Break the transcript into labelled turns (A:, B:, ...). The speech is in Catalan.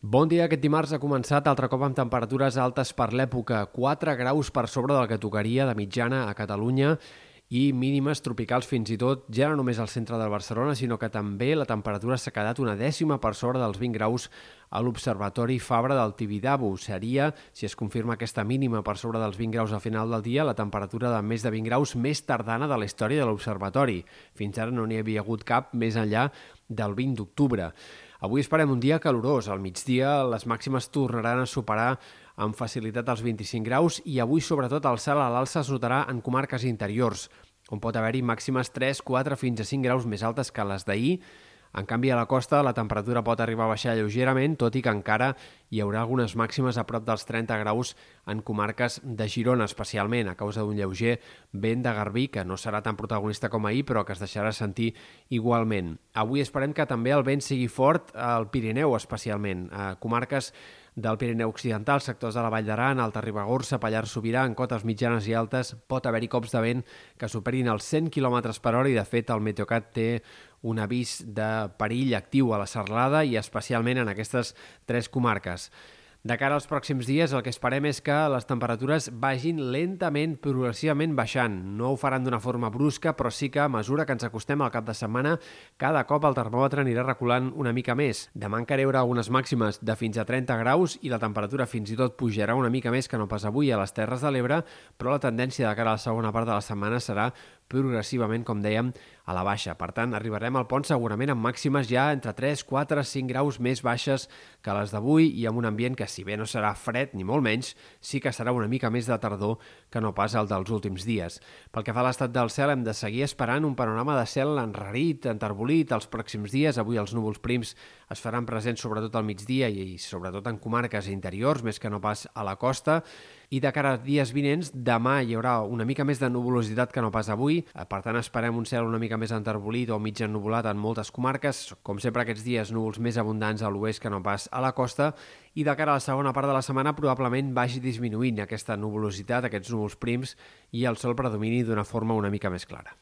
A: Bon dia. Aquest dimarts ha començat altre cop amb temperatures altes per l'època, 4 graus per sobre del que tocaria de mitjana a Catalunya i mínimes tropicals fins i tot, ja no només al centre de Barcelona, sinó que també la temperatura s'ha quedat una dècima per sobre dels 20 graus a l'Observatori Fabra del Tibidabo. Seria, si es confirma aquesta mínima per sobre dels 20 graus al final del dia, la temperatura de més de 20 graus més tardana de la història de l'Observatori. Fins ara no n'hi havia hagut cap més enllà del 20 d'octubre. Avui esperem un dia calorós. Al migdia les màximes tornaran a superar amb facilitat els 25 graus i avui, sobretot, el cel a l'alça es notarà en comarques interiors, on pot haver-hi màximes 3, 4 fins a 5 graus més altes que les d'ahir, en canvi, a la costa la temperatura pot arribar a baixar lleugerament, tot i que encara hi haurà algunes màximes a prop dels 30 graus en comarques de Girona, especialment a causa d'un lleuger vent de garbí, que no serà tan protagonista com ahir, però que es deixarà sentir igualment. Avui esperem que també el vent sigui fort al Pirineu, especialment, a comarques del Pirineu Occidental, sectors de la Vall d'Aran, Alta Ribagorça, Pallars Sobirà, en cotes mitjanes i altes, pot haver-hi cops de vent que superin els 100 km per hora i, de fet, el Meteocat té un avís de perill actiu a la serralada i especialment en aquestes tres comarques. De cara als pròxims dies, el que esperem és que les temperatures vagin lentament, progressivament baixant. No ho faran d'una forma brusca, però sí que a mesura que ens acostem al cap de setmana, cada cop el termòmetre anirà reculant una mica més. Demà encara hi haurà algunes màximes de fins a 30 graus i la temperatura fins i tot pujarà una mica més que no pas avui a les Terres de l'Ebre, però la tendència de cara a la segona part de la setmana serà progressivament, com dèiem, a la baixa. Per tant, arribarem al pont segurament amb màximes ja entre 3, 4, 5 graus més baixes que les d'avui i amb un ambient que, si bé no serà fred ni molt menys, sí que serà una mica més de tardor que no pas el dels últims dies. Pel que fa a l'estat del cel, hem de seguir esperant un panorama de cel enrarit, enterbolit els pròxims dies. Avui els núvols prims es faran presents sobretot al migdia i sobretot en comarques interiors, més que no pas a la costa. I de cara a dies vinents, demà hi haurà una mica més de nuvolositat que no pas avui. Per tant, esperem un cel una mica més enterbolit o mig ennuvolat en moltes comarques. Com sempre, aquests dies núvols més abundants a l'oest que no pas a la costa. I de cara a la segona part de la setmana probablement vagi disminuint aquesta nuvolositat, aquests núvols prims, i el sol predomini d'una forma una mica més clara.